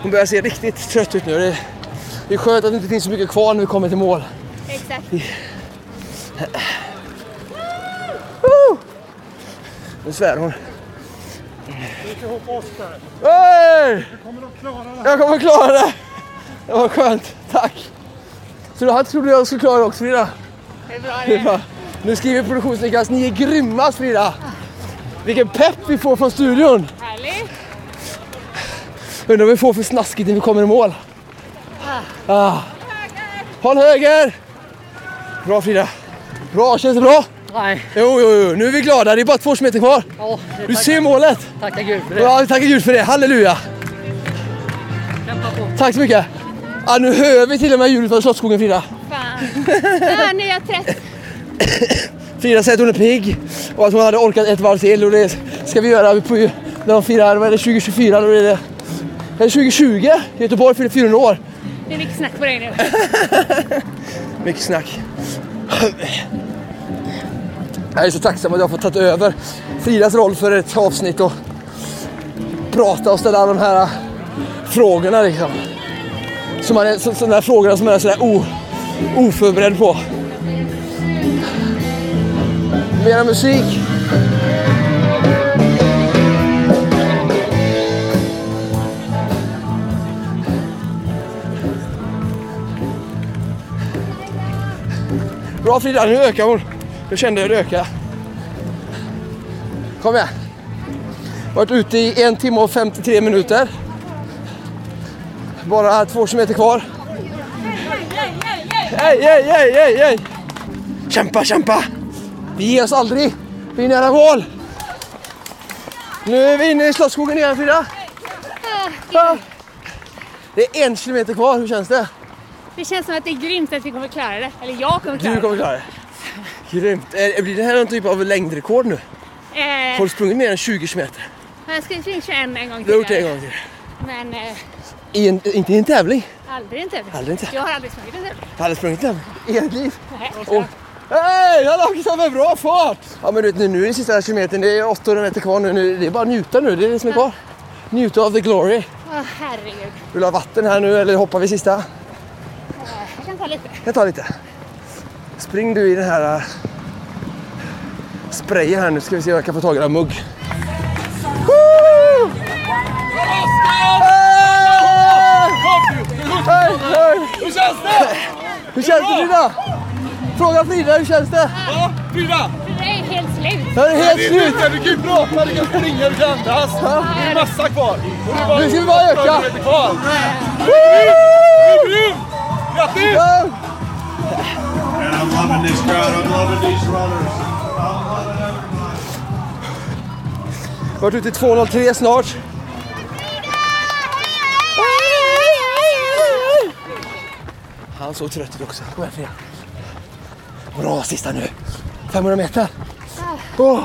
Hon börjar se riktigt trött ut nu. Det är, skönt att det inte finns så mycket kvar när vi kommer till mål. exakt. Nu svär hon. Hoppa oss där. Hey! Du kommer att klara det. Jag kommer klara det! Det var skönt. Tack! Så du hade trodde jag skulle klara det också Frida? Det är bra Det är det. bra. Nu skriver produktionsnicklas, ni är grymmast Frida! Vilken pepp vi får från studion! Undrar vad vi får för snaskigt när vi kommer i mål. Ah. Håll höger! Bra Frida. Bra, känns det bra? Nej, Jo, jo, jo. Nu är vi glada. Det är bara två meter kvar. ja, Du ser målet. tackar Gud för det. Ja, tackar Gud för det. Halleluja. Kämpa på. Tack så mycket. Ja, nu hör vi till och med ljudet från Slottsskogen Frida. Fan. Ja, nu är jag trött. Frida säger att hon är pigg och att hon hade orkat ett varv till och det ska vi göra på, när de firar, vad är det, 2024 då är det, är det 2020? Göteborg fyller 400 år. Det är mycket snack på dig nu. Mycket snack. Jag är så tacksam att jag har fått ta över Fridas roll för ett avsnitt och prata och ställa alla de här frågorna liksom. Som man är, så, sådana här frågorna som man är sådär o, oförberedd på. Mera musik. Bra Frida, nu ökar hon. Jag kände hur det ökade. Kom igen. Varit ute i en timme och 53 minuter. Bara två kilometer kvar. Hej, hej, hej, hej, hej! Kämpa, kämpa! Vi ger oss aldrig. Vi är nära mål. Nu är vi inne i Slottsskogen igen Frida. Det är en kilometer kvar, hur känns det? Det känns som att det är grymt att vi kommer klara det. Eller jag kommer klara Du kommer klara det. Grymt. Är- Blir det här någon typ av längdrekord nu? det. Eh, Har du sprungit mer än 20 kilometer? jag ska springa 21 en gång Du har gjort det en till. gång till. Men eh, I en, inte i en tävling. aldrig en tävling. Aldrig en tävling. Jag har aldrig sprungit en tävling. Jag hade sprungit en tävling i ert liv. Nej. Och, Hej! Han har med bra fart! Ja men du vet, nu, nu är det sista kilometern, det är 800 meter kvar nu. nu. Det är bara att njuta nu, det är det som är kvar. Njuta av the glory. Åh herregud. Vill du ha vatten här nu eller hoppar vi sista? Eh, Jag kan ta lite. Jag tar lite. Spring du i den här uh, sprayen här nu ska vi se om jag kan få tag i den mugg. Woo! Hej! Hej! Hur känns det? Hur känns det Frida? Fråga Frida, hur känns det? Ja, Frida! Det är helt slut. Det är helt slut! Du kan ju prata, du kan springa, du kan andas. Det är massa kvar. Nu ska vi bara öka! Det är kvar. Grym! Grattis! Ja. And I'm loving this crowd. I'm loving these runners. Varit ute i 2.03 snart. Han såg trött ut också. Kom igen Frida. Bra sista nu. 500 meter. Oh.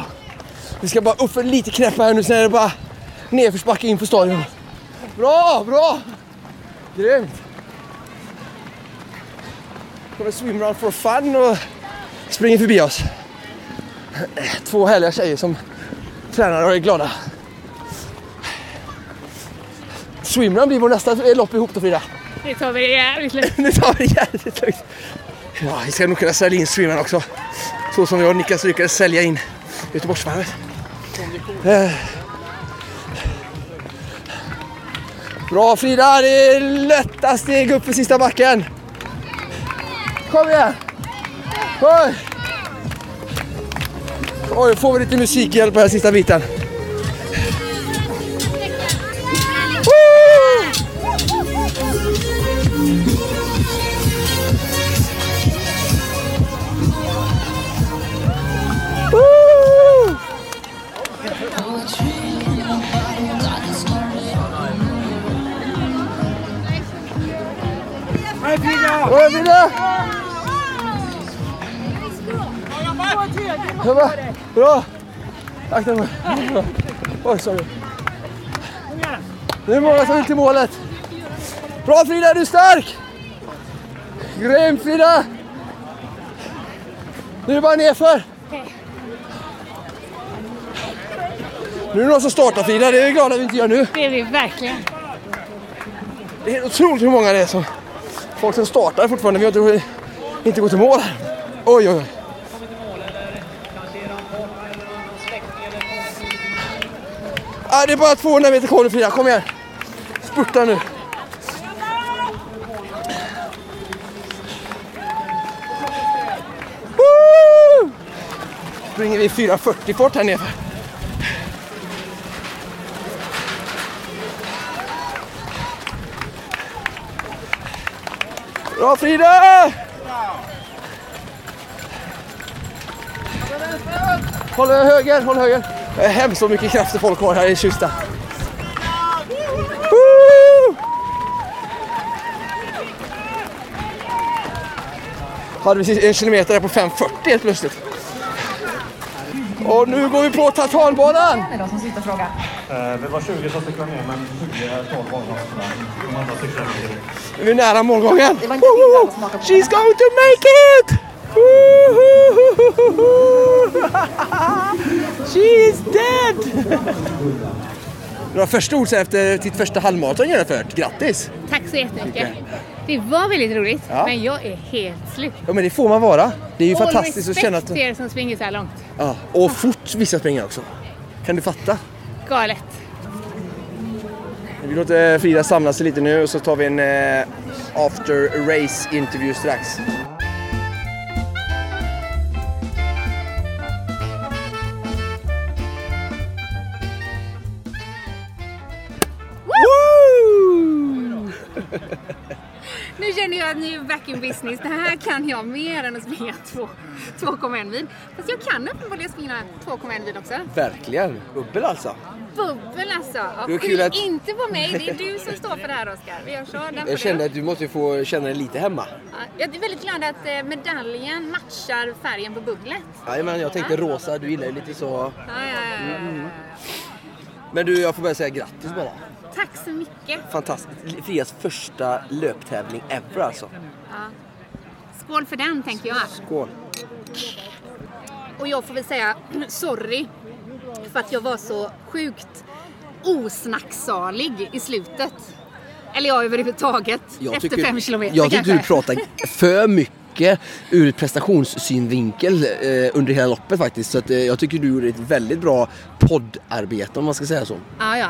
Vi ska bara upp för lite knäppa här nu, sen är det bara nedförsbacke in på stadion. Bra, bra! Grymt! Kommer swimrun for fun och springer förbi oss. Två härliga tjejer som tränar och är glada. Swimrun blir vår nästa lopp ihop då Frida. Det tar vi jävligt lugnt. Nu tar vi det jävligt lugnt. Ja, vi ska nog kunna sälja in swimrun också. Så som jag och Niklas lyckades sälja in Göteborgsvarvet. Eh. Bra Frida, det är lätta steg upp för sista backen. Kom igen! Oj! Oj, får vi lite musikhjälp här sista biten. Woo! Woo! Oj, Frida! Ja, va? Bra! Akta. Bra. Oj, sorry. Det är många som vill till målet. Bra Frida, du är stark! Grymt Frida! Nu är det bara nerför. Nu är det någon som startar Frida, det är vi glada att vi inte gör nu. Det är vi verkligen. Det är otroligt hur många det är som... Folk som startar fortfarande, vi har inte, inte gått i mål här. Oj, oj, oj. Ah, det är bara 200 meter kvar nu Frida, kom igen. Spurta nu. Woo! Springer vi 4.40 fart här nere. Bra Frida! Håll höger, håll höger. Det är hemskt så mycket krafter folk har här i Kista. Hade vi en kilometer där på 5.40 helt plötsligt. Och nu går vi på tartanbanan. Eh, Vi var 20 som cyklade ner, men 20 är 12 var De andra cyklade ner direkt. Vi är nära målgången. Woho! She's going to make it! Woho! She's dead! Några första ord så här efter ditt första halvmaraton genomfört. Grattis! Tack så jättemycket. Det var väldigt roligt, Ja. men jag är helt slut. Ja men det får man vara. Det är ju All fantastiskt att känna att... till er som springer så här långt. Ja, och fort vissa springer också. Kan du fatta? Galet. Vi låter Frida samla sig lite nu och så tar vi en eh, after race intervju strax. Jag nu jag back in business. Det här kan jag mer än att springa två- 2,1 mil. Fast jag kan uppenbarligen springa 2,1 mil också. Verkligen, bubbel alltså. Bubbel alltså. Ja, kul att- inte på mig. Det är du som står för det här Oskar. Får Jag kände att du måste få känna dig lite hemma. Ja, Jag är väldigt glad att eh, medaljen matchar färgen på bubblet. Ja, men jag tänkte rosa, du gillar ju lite så. Ja, ja, ja, ja, Mm. ja. Men du, jag får bara säga grattis bara. Tack så mycket. Fantastiskt. Frias första löptävling ever alltså. Skål för den tänker jag. Skål. Och jag får väl säga sorry för att jag var så sjukt osnacksalig i slutet. Eller ja, överhuvudtaget. efter fem kilometer Jag tycker du pratar för mycket ur prestationssynvinkel eh, under hela loppet faktiskt. Så att, eh, jag tycker du gjorde ett väldigt bra poddarbete om man ska säga så. Ja, ja.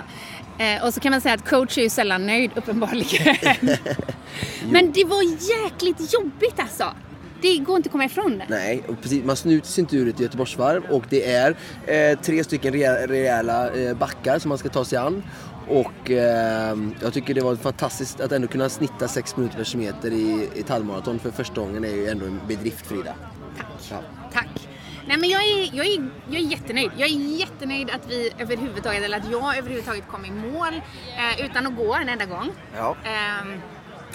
Eh, och så kan man säga att coach är ju sällan nöjd uppenbarligen. Men det var jäkligt jobbigt alltså. det går inte att komma ifrån. Nej, och precis, man snuter sig inte ur ett Göteborgsvarv och det är eh, tre stycken rejäla, eh, backar som man ska ta sig an. Och eh, jag tycker det var fantastiskt att ändå kunna snitta 6 minuter per kilometer i, i ett halvmaraton för första gången är ju ändå en bedrift Frida. Tack. Ja. Tack. Nej men jag är, jag, är, jag är jättenöjd. Jag är jättenöjd att vi överhuvudtaget, eller att jag överhuvudtaget kom i mål eh, utan att gå en enda gång. Ja. Ehm,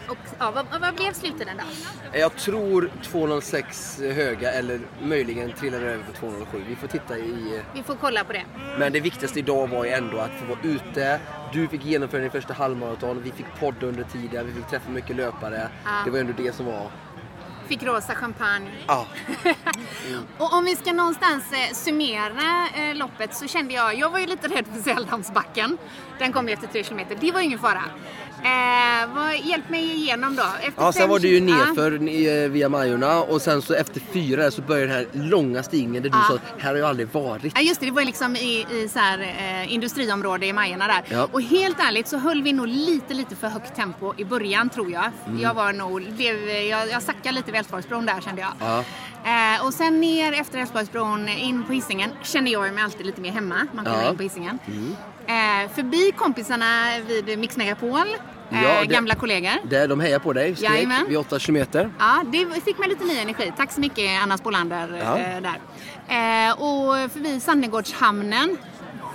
och ja, vad, vad blev sluttiden då? Jag tror 2.06 höga eller möjligen trillar det över på 2.07. Vi får titta i... Vi får kolla på det. Men det viktigaste idag var ju ändå att få vara ute. Du fick genomföra din första halvmaraton, vi fick podda under tiden, vi fick träffa mycket löpare. Ja. Det var ändå det som var... Fick rosa champagne. Ja. Och om vi ska någonstans eh, summera eh, loppet så kände jag, jag var ju lite rädd för Säldhamnsbacken. Den kom ju efter tre kilometer, det var ju ingen fara. Eh, vad, hjälp mig igenom då. Efter Ja, sen var det ju kil- Ja. nerför eh, via Majorna och sen så efter fyra så började den här långa stigningen där du Ja. sa här har jag aldrig varit. Ja just det, det var liksom i, i så här, eh, industriområde i Majorna där. Ja. Och helt ärligt så höll vi nog lite, lite för högt tempo i början tror jag. Mm. Jag var nog, blev, jag, jag sackade lite vid Älvsborgsbron där kände jag. Ja. Eh, och sen ner efter Älvsborgsbron in på Hisingen kände jag mig alltid lite mer hemma. Man kommer in på Hisingen. Eh, förbi kompisarna vid Mix Megapol. Eh, Ja, det- Gamla kollegor. Där de hejar på dig, skrek Jajamän. vid åtta kilometer. Ja, det fick mig lite ny energi. Tack så mycket Anna Spolander Ja. eh, där. Eh, och förbi Sannegårdshamnen.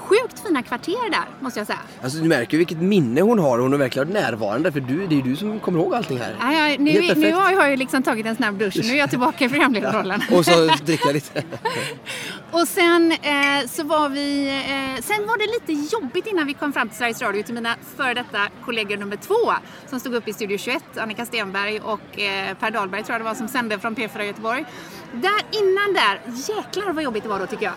Sjukt fina kvarter där, måste jag säga. Alltså du märker vilket minne hon har. Hon har verkligen närvarande för du, det är ju du som kommer ihåg allting här. Ja, ja, nu, nu har jag ju liksom tagit en snabb dusch. Nu är jag tillbaka i programledarrollen. Och så dricker jag lite. Och sen eh, så var vi, eh, sen var det lite jobbigt innan vi kom fram till Sveriges Radio till mina före detta kollegor nummer två som stod upp i Studio 21, Annika Stenberg och eh, Per Dahlberg tror jag det var som sände från P4 Göteborg. Där innan där, jäklar vad jobbigt det var då tycker jag.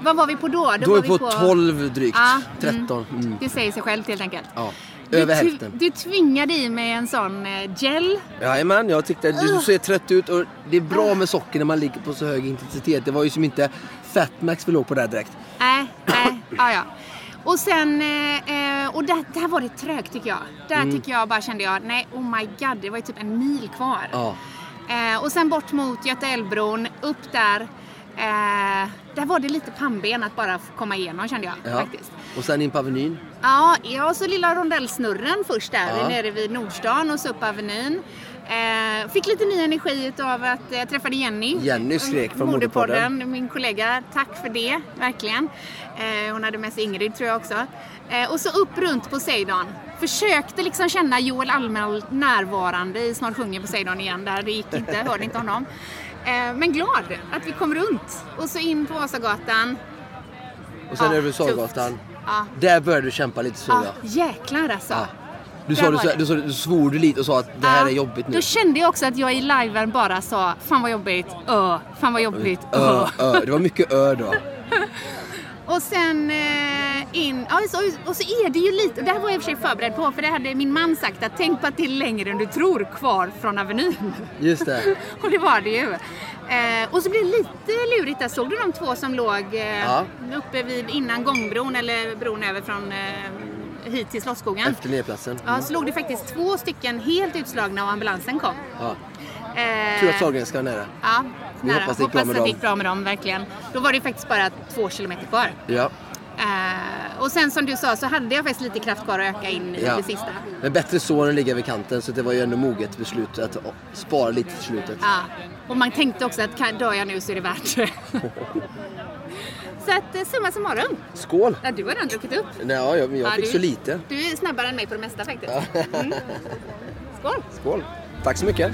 Vad var vi på då? Då är vi på 12 drygt. Ja, 13. Mm. Det säger sig självt helt enkelt. Ja. Du, Över hälften. Du tvingade i mig en sån eh, gel. Jajamän, jag tyckte du ser trött ut och det är bra med socker när man ligger på så hög intensitet. Det var ju som inte Fatmax vi låg på där direkt. Nej, nej, ja, ja. Och sen, eh, eh, och där, där var det trögt tycker jag. Där Mm. tycker jag bara kände jag, nej oh my god, det var ju typ en mil kvar. Ja. Eh, och sen bort mot Göta älvbron, upp där. Eh, där var det lite pannben att bara komma igenom kände jag ja. faktiskt. Och sen in på Avenyn. Ja, ja, så lilla rondellsnurren först där Ja. nere vid Nordstan och så upp Avenyn. Eh, fick lite ny energi av att jag träffade Jenny. Jenny skrek från Moderpodden. Min kollega. Tack för det, verkligen. Eh, hon hade med sig Ingrid tror jag också. Eh, och så upp runt Poseidon. Försökte liksom känna Joel Almel närvarande i Snart sjunger Poseidon igen där. Det gick inte, hörde inte honom. Eh, men glad att vi kom runt. Och så in på Vasagatan. Och sen Ja, över Sorgatan. tufft. Ja. Där började du kämpa lite såg Ja, jäklar alltså. Ja. Du, sa, du, sa, du, sa, du svor du lite och sa att det här är jobbigt nu. Då kände jag också att jag i liven bara sa Fan vad jobbigt, ö, fan vad jobbigt, ö. Ö, ö. Det var mycket ö då. Och sen eh, in, ja, och så är det ju lite, det här var jag i och för sig förberedd på för det hade min man sagt att tänk på att det är längre än du tror kvar från Avenyn. Just det. och det var det ju. Eh, och så blev det lite lurigt där, såg du de två som låg eh, Ja. uppe vid innan gångbron eller bron över från eh, hit till Slottsskogen? Efter nedplatsen. Ja, så låg det faktiskt två stycken helt utslagna och ambulansen kom. Ja. Eh, Tur att Sahlgrenska var nära. Ja, Vi nära. hoppas det gick bra med dem. det gick bra med dem, verkligen. Då var det ju faktiskt bara två kilometer kvar. Ja. Eh, och sen som du sa så hade jag faktiskt lite kraft kvar att öka in i Ja. det sista. Men bättre så än att ligga vid kanten så det var ju ändå moget beslut att spara lite till slutet. Ja. Och man tänkte också att kan, dör jag nu så är det värt det. så att eh, summa summarum. Skål! Ja, du har redan druckit upp. Nej, ja, jag, jag Ja, fick du- så lite. Du är snabbare än mig på det mesta faktiskt. Mm. Skål! Skål! Tack så mycket!